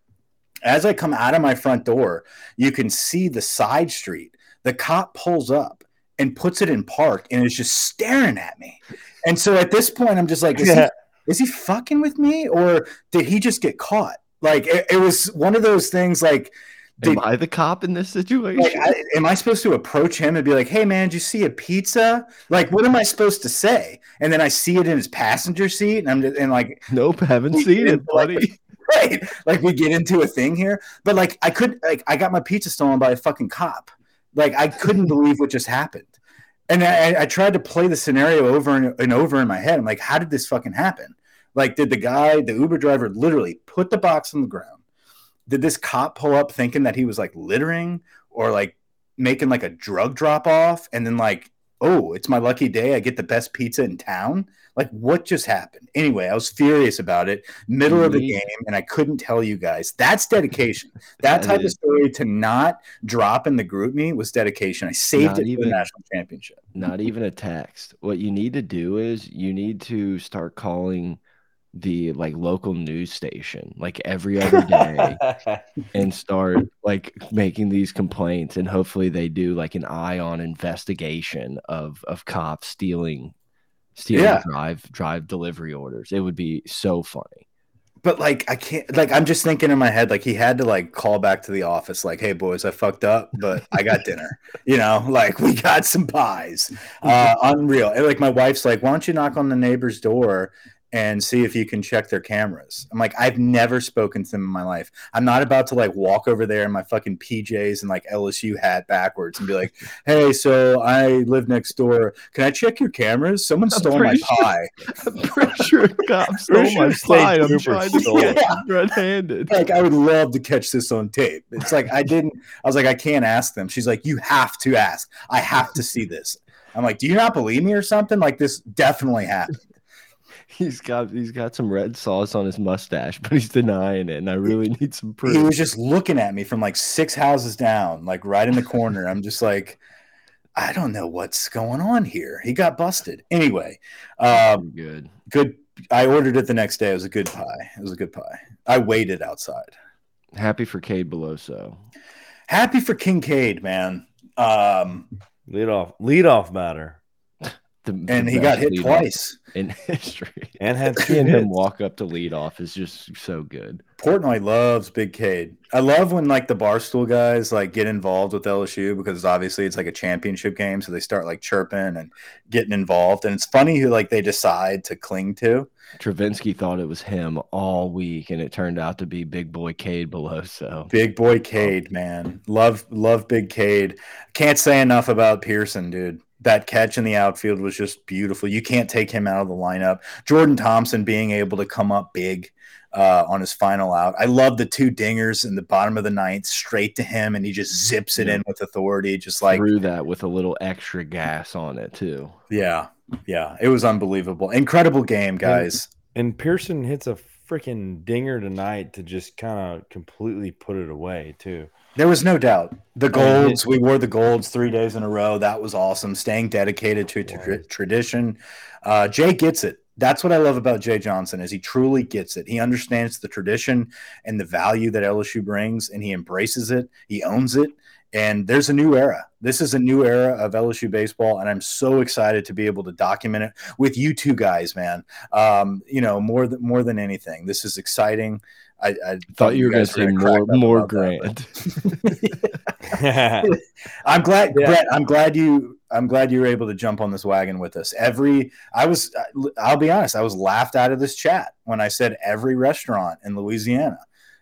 B: As I come out of my front door, you can see the side street. The cop pulls up and puts it in park and is just staring at me. And so at this point, I'm just like, is, he, is he fucking with me or did he just get caught? Like, it, it was one of those things like, did,
A: Am I the cop in this situation?
B: like, I, am I supposed to approach him and be like, "Hey, man, did you see a pizza?" Like, what am I supposed to say? And then I see it in his passenger seat, and I'm just, and like,
A: nope, haven't seen it,
B: into, like, [LAUGHS] right, like we get into a thing here. But like, I could, like, I got my pizza stolen by a fucking cop. Like, I couldn't [LAUGHS] believe what just happened. And I, I tried to play the scenario over and, and over in my head. I'm like, how did this fucking happen? Like, did the guy, the Uber driver, literally put the box on the ground? Did this cop pull up thinking that he was like littering or like making like a drug drop off and then like oh it's my lucky day i get the best pizza in town? Like what just happened? Anyway i was furious about it. Middle of the
A: mm-hmm.
B: game and i couldn't tell you guys. That's dedication. [LAUGHS] That
A: That
B: type of story to not drop in the GroupMe was dedication. I saved
A: Not
B: it for
A: even-
B: the national championship.
A: Not even a text. What you need to do is you need to start calling the like local news station like every other day [LAUGHS] and start like making these complaints and hopefully they do like an eye on investigation of of cops stealing stealing
B: Yeah.
A: drive drive delivery orders. It would be so funny.
B: But like I can't like I'm just thinking in my head like he had to like call back to the office like hey boys I fucked up but I got dinner. You know [LAUGHS] like we got some pies. [LAUGHS] Uh unreal. And like my wife's like why don't you knock on the neighbor's door and see if you can check their cameras I'm like I've never spoken to them in my life I'm not about to like walk over there in my fucking PJs and like LSU hat backwards and be like hey so I live next door can I check your cameras someone
A: I'm
B: stole my
A: sure-
B: pie [LAUGHS]
A: i'm pretty sure a cop stole my pie i'm trying to
C: stole
A: get
B: it.
A: red-handed
B: like I would love to catch this on tape. It's like I didn't. I was like, I can't ask them. She's like, you have to ask. I have to see this. I'm like, do you not believe me or something? Like this definitely happened.
A: He's got he's got some red sauce on his mustache but he's denying it and i really need some proof
B: He was just looking at me from like six houses down, like right in the corner. I'm just like, I don't know what's going on here. He got busted. Anyway, um,
A: good
B: good. I ordered it the next day. It was a good pie. It was a good pie. I waited outside.
A: happy for Cade Beloso
B: Happy for Kincaid, man. Um,
C: lead off, lead off matter,
A: The,
B: and
A: the
B: he got hit twice.
A: in [LAUGHS] history.
C: and had two
A: Seeing him walk up to lead off is just so good.
B: Portnoy loves Big Cade. I love when like the barstool guys like get involved with LSU because obviously it's like a championship game, so they start like chirping and getting involved. And it's funny who like they decide to cling to.
A: Travinsky thought it was him all week, and it turned out to be Big Boy Cade below.
B: So Big boy oh. Cade, man, love love Big Cade. Can't say enough about Pearson, dude. That catch in the outfield was just beautiful. You can't take him out of the lineup. Jordan Thompson being able to come up big uh, on his final out. I love the two dingers in the bottom of the ninth straight to him, and he just zips it in with authority, just like
A: Threw that with a little extra gas on it too.
B: Yeah, yeah, it was unbelievable. Incredible game, guys.
C: And Pearson hits a freaking dinger tonight to just kind of completely put it away too.
B: There was no doubt. The golds, we wore the golds three days in a row. That was awesome. Staying dedicated to tra- tradition. Uh, Jay gets it. That's what I love about Jay Johnson is he truly gets it. He understands the tradition and the value that LSU brings, and he embraces it. He owns it. And there's a new era. This is a new era of LSU baseball, and I'm so excited to be able to document it with you two guys, man. Um, you know, more than more than anything, this is exciting. I, I
A: Thought you were going to say more more
B: about that,
A: Grant. [LAUGHS] [LAUGHS]
B: I'm glad,
C: Yeah.
B: Brett. I'm glad you. I'm glad you were able to jump on this wagon with us. Every, I was. I'll be honest. I was laughed out of this chat when I said every restaurant in Louisiana,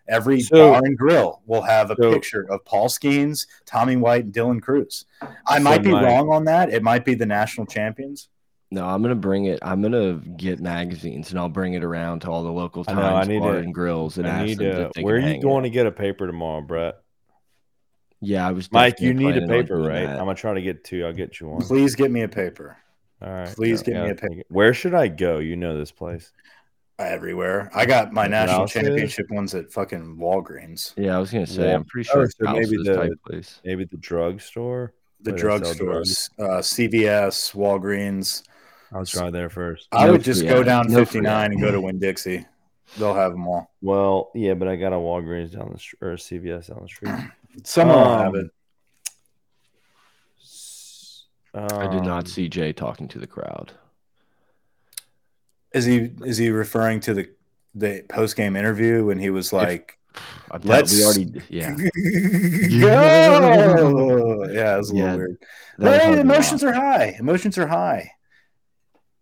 B: every
C: So-
B: bar and grill will have a
C: so-
B: picture of Paul Skenes, Tommy White, and Dylan Crews. I
C: So
B: might be
C: Mike-
B: wrong on that. It might be the national champions.
A: No, I'm gonna bring it. I'm gonna get magazines and I'll bring it around to all the local
C: I
A: times
C: know, I need
A: bar
C: to-
A: and grills and
C: I
A: ask
C: need
A: them
C: to.
A: if they
C: Where are
A: can
C: you
A: hang
C: going
A: it.
C: to get a paper tomorrow, Brett?
A: Yeah, I was.
C: Mike, you
A: definitely
C: need a
A: planning on
C: paper,
A: doing
C: right?
A: that.
C: I'm gonna try to get two. I'll get you one.
B: Please get me a paper.
C: All right.
B: Please
C: I
B: get me a paper.
C: Where should I go? You know this place.
B: Everywhere. I got my national
C: Rouse's?
B: championship ones at fucking Walgreens.
A: Yeah, I was gonna say.
C: Yeah.
A: I'm pretty
C: Oh,
A: sure it's
C: so maybe
A: House's
C: the-
A: type place.
C: Maybe the drugstore.
B: The
C: Where they sell
B: drugstores, uh, CVS, Walgreens.
C: I'll try there first.
B: I
A: No
B: would just
A: free
B: go down
A: No
B: 59 and go to Winn Dixie. They'll have them all.
C: Well, yeah, but I got a Walgreens down the street or a CVS down the street. [CLEARS THROAT]
B: Someone will have
C: Um,
B: it.
A: I did
C: Um,
A: not see Jay talking to the crowd.
B: Is he is he referring to the the post game interview when he was like,
A: I
B: Let's-
A: we already. Yeah,
B: "Go!" [LAUGHS] Yeah, it was a little
A: Yeah,
B: weird. Hey, emotions are high. Emotions are high.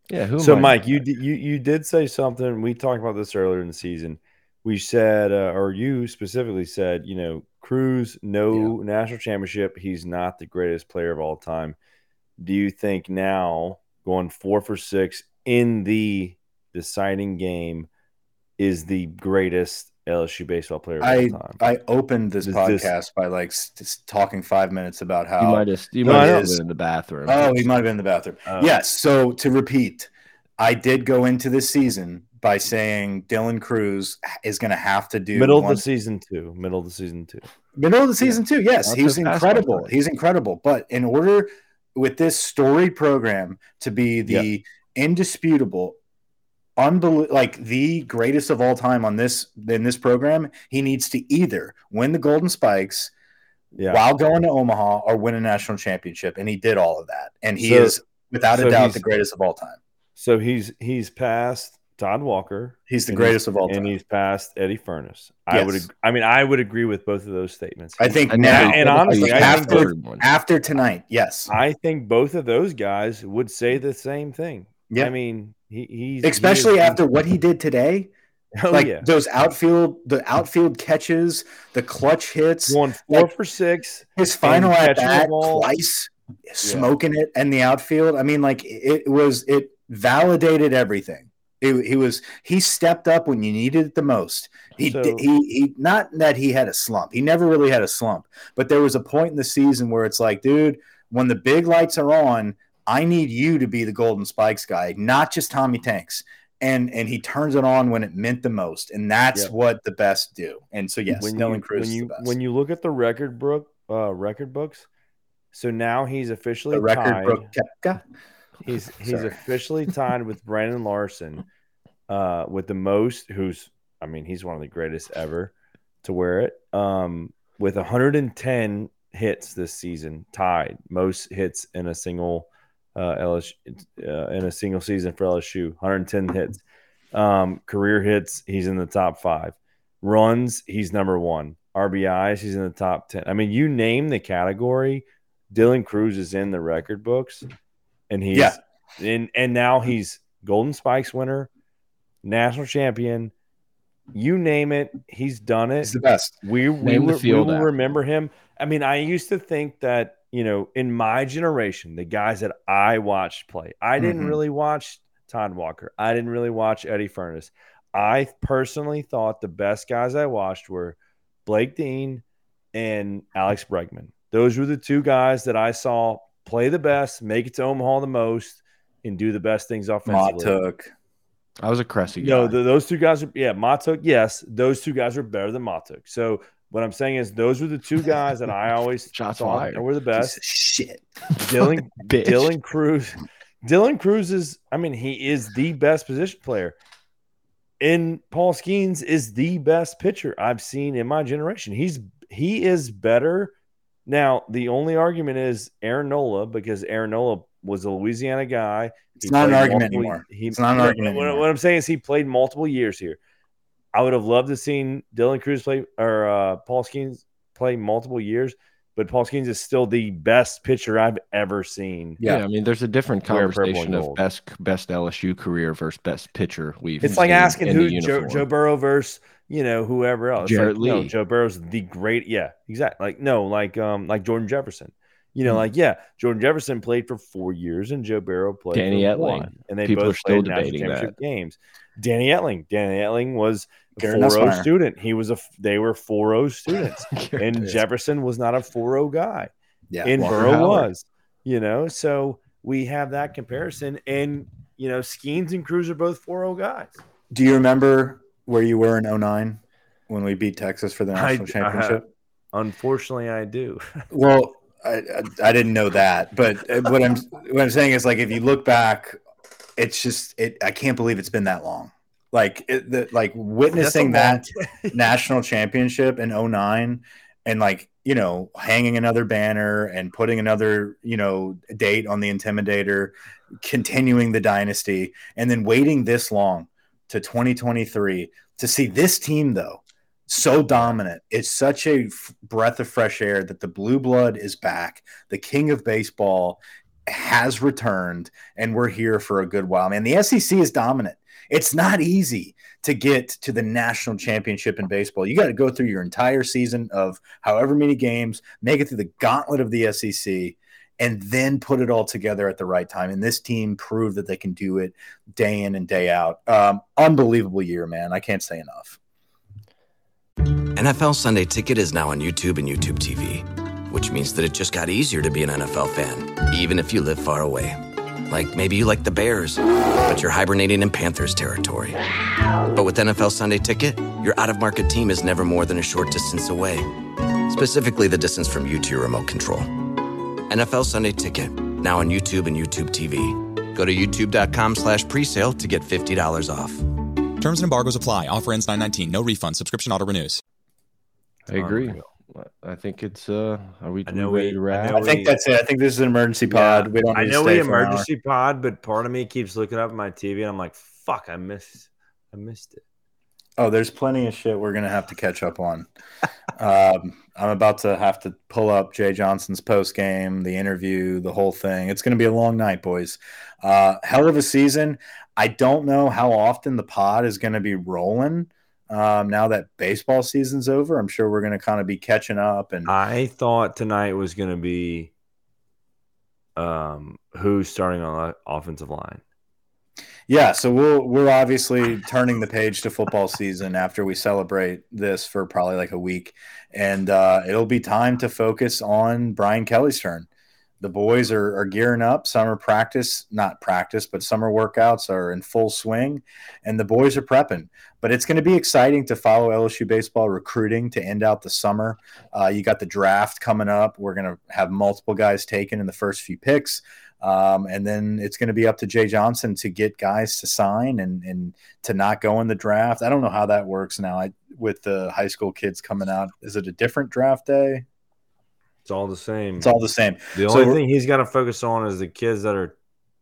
A: Yeah, who?
C: So, Mike, you did, you you did say something. We talked about this earlier in the season. We said, uh, or you specifically said, you know, Crews, no national championship. He's not the greatest player of all time. Do you think now going four for six in the deciding game is the greatest LSU baseball player of
B: I
C: all time?
B: I opened this
C: Does
B: podcast
C: this-
B: by like just talking five minutes about how
A: You might have. You might have been in the bathroom.
B: Oh, he might have been in the bathroom.
C: Oh.
B: Yes. So to repeat, I did go into this season by saying Dylan Crews is going to have to do
C: Middle of the season two. Middle of the season two.
B: middle of the season two. Yes,
A: That's
B: he's incredible.
A: player.
B: He's incredible. But in order with this storied program to be the indisputable, unbelievable, like the greatest of all time on this in this program, he needs to either win the Golden Spikes
C: Yeah.
B: while going to Omaha or win a national championship, and he did all of that. And he
C: So-
B: is without
C: so
B: a doubt the greatest of all time.
C: So he's he's passed Todd Walker.
B: He's the
C: And
B: greatest of all time.
C: and he's passed Eddy Furniss. I would. Ag- I mean, I would agree with both of those statements.
B: I think
A: And
B: now,
C: and honestly,
B: after after tonight, yes,
C: I think both of those guys would say the same thing.
B: yeah.
C: I mean, he, he's
B: Especially
C: he is-
B: after what he did today,
C: oh,
B: like
C: yeah,
B: those outfield, the outfield catches, the clutch hits,
C: going four
B: like-
C: for six.
B: his final at bat twice, smoking it in the outfield. I mean, like it was, it validated everything. It, he was he stepped up when you needed it the most. He,
C: So-
B: he he not that he had a slump. He never really had a slump, but there was a point in the season where it's like, dude, when the big lights are on, I need you to be the Golden Spikes guy, not just Tommy Tanks. And and he turns it on when it meant the most, and that's
C: Yep.
B: what the best do. And so yes,
C: when
B: Dylan
C: you,
B: Crews
C: when you when you look at the record book, uh, record books. So now he's officially
B: the record
C: tied.
B: book.
C: He's [LAUGHS] he's officially tied with Brandon Larson, uh, with the most. Who's I mean, he's one of the greatest ever to wear it. Um, with 110 hits this season, tied most hits in a single uh, LSU uh, in a single season for LSU. 110 hits, um, career hits. He's in the top five. Runs, he's number one. RBIs, he's in the top 10. I mean, you name the category, Dylan Crews is in the record books and he's
B: Yeah.
C: and and now he's Golden Spikes winner, national champion. You name it, he's done it.
B: He's the best.
C: We we, will- we will remember him. I mean, I used to think that you know, in my generation, the guys that I watched play, I didn't
B: Mhm.
C: really watch Todd Walker. I didn't really watch Eddy Furniss. I personally thought the best guys I watched were Blake Dean and Alex Bregman. Those were the two guys that I saw play the best, make it to Omaha the most, and do the best things offensively.
B: Mahtook.
A: I was a Cressy guy.
C: No, the, those two guys are yeah, Mahtook. Yes, those two guys are better than Mahtook. So what I'm saying is those were the two guys that I always [LAUGHS]
A: Shots
C: thought
A: fired.
C: were the best.
B: shit.
C: Dylan. [LAUGHS] Dylan Crews. Dylan Crews is, I mean, he is the best position player. And Paul Skenes is the best pitcher I've seen in my generation. He's he is better. Now, the only argument is Aaron Nola, because Aaron Nola was a Louisiana guy.
B: It's not an argument anymore.
C: He,
B: It's not an argument
C: What,
B: anymore.
C: what I'm saying is he played multiple years here. I would have loved to seen Dylan Crews play or uh, Paul Skenes play multiple years, but Paul Skenes is still the best pitcher I've ever seen.
A: Yeah, I mean, there's a different conversation of best best LSU career versus best pitcher. We've
C: It's like asking who Joe. Joe Burrow versus you know whoever else. It's
A: Jarrett
C: like, no, Joe Burrow's the great. Yeah, exactly. Like no, like um, like Jordan Jefferson. You know,
A: Hmm.
C: like yeah, Jordan Jefferson played for four years and Joe Burrow played
A: Danny
C: for
A: Etling.
C: one, and they
A: People
C: both
A: are still
C: played national
A: debating that.
C: championship games. Danny Etling, Danny Etling was a
B: Garrett
C: 4-0
B: Nussmeier.
C: student. He was a they were 4-0 students, [LAUGHS] and
B: Yes.
C: Jefferson was not a 4-0 guy
B: Yeah,
C: and
A: Walker
C: Burrow
A: Howard.
C: was, you know. So we have that comparison, and you know, Skenes and Crews are both 4-0 guys.
B: Do you remember where you were in 09 when we beat Texas for the
C: I-
B: national championship?
C: Unfortunately, I do. [LAUGHS]
B: Well, I, I, I didn't know that, but uh, what I'm what I'm saying is like if you look back, it's just it. I can't believe it's been that long. Like it, the, like witnessing that [LAUGHS] national championship in 09 and like you know hanging another banner and putting another you know date on the intimidator continuing the dynasty and then waiting this long to 2023 to see this team though so dominant. It's such a f- breath of fresh air that the blue blood is back. The king of baseball has returned and we're here for a good while. Man the sec is dominant it's not easy to get to the national championship in baseball. You got to go through your entire season of however many games, make it through the gauntlet of the SEC, and then put it all together at the right time. And this team proved that they can do it day in and day out. Um, unbelievable year, man. I can't say enough.
D: NFL Sunday Ticket is now on YouTube and YouTube TV, which means that it just got easier to be an NFL fan, even if you live far away. Like maybe you like the Bears, but you're hibernating in Panthers territory. But with NFL Sunday Ticket, your out of market team is never more than a short distance away, specifically the distance from you to your remote control. NFL Sunday Ticket, now on YouTube and YouTube TV. Go to youtube.com slash presale to get $50 off.
E: Terms and embargoes apply. Offer ends 919. No refund. Subscription auto renews.
A: I agree.
C: Oh, Unreal.
A: I think it's uh are we,
C: I
A: we
C: know
A: ready
C: we-
A: to
C: I
A: wrap?
C: know
B: I think
C: we-
B: that's it. I think this is an emergency pod. We don't.
C: I
B: need
C: know we
B: an
C: emergency pod, but part of me keeps looking up at my TV and I'm like, fuck, I missed, I missed it.
B: Oh, there's plenty of shit we're gonna have to catch up on. um, I'm about to have to pull up Jay Johnson's post game, the interview, the whole thing. It's gonna be a long night, boys. Uh, hell of a season. I don't know how often the pod is gonna be rolling. Um, now that baseball season's over, I'm sure we're gonna kind of be catching up and
C: I thought tonight was going to be um who's starting on the offensive line.
B: Yeah, so we'll we're obviously turning the page to football season after we celebrate this for probably like a week, and uh, it'll be time to focus on Brian Kelly's turn. The boys are, are gearing up. Summer practice, not practice, but summer workouts are in full swing, and the boys are prepping. But it's going to be exciting to follow LSU baseball recruiting to end out the summer. Uh, you got the draft coming up. We're going to have multiple guys taken in the first few picks. Um, and then it's going to be up to Jay Johnson to get guys to sign and, and to not go in the draft. I don't know how that works now I, with the high school kids coming out. Is it a different draft day?
C: It's all the same.
B: It's all the same.
C: the
B: so
C: only thing he's got to focus on is the kids that are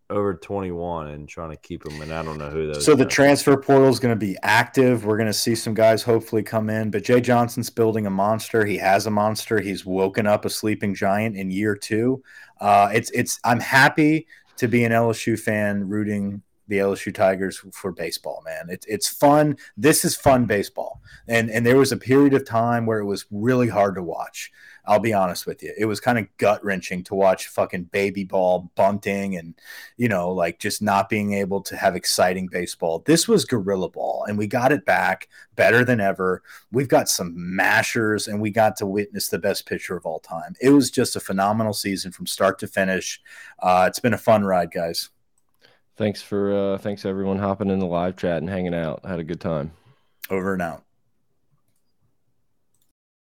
C: over 21 and trying to keep them. And I don't know who those.
B: So the transfer portal is going to be active. We're going to see some guys hopefully come in. But Jay Johnson's building a monster. He has a monster. He's woken up a sleeping giant in year two. Uh, it's it's. I'm happy to be an LSU fan, rooting the LSU Tigers for baseball. Man, it's it's fun. This is fun baseball. And and there was a period of time where it was really hard to watch. I'll be honest with you. It was kind of gut wrenching to watch fucking baby ball bunting and, you know, like just not being able to have exciting baseball. This was gorilla ball, and we got it back better than ever. We've got some mashers, and we got to witness the best pitcher of all time. It was just a phenomenal season from start to finish. Uh, it's been a fun ride, guys.
A: Thanks for uh thanks everyone hopping in the live chat and hanging out. Had a good time.
B: Over and out.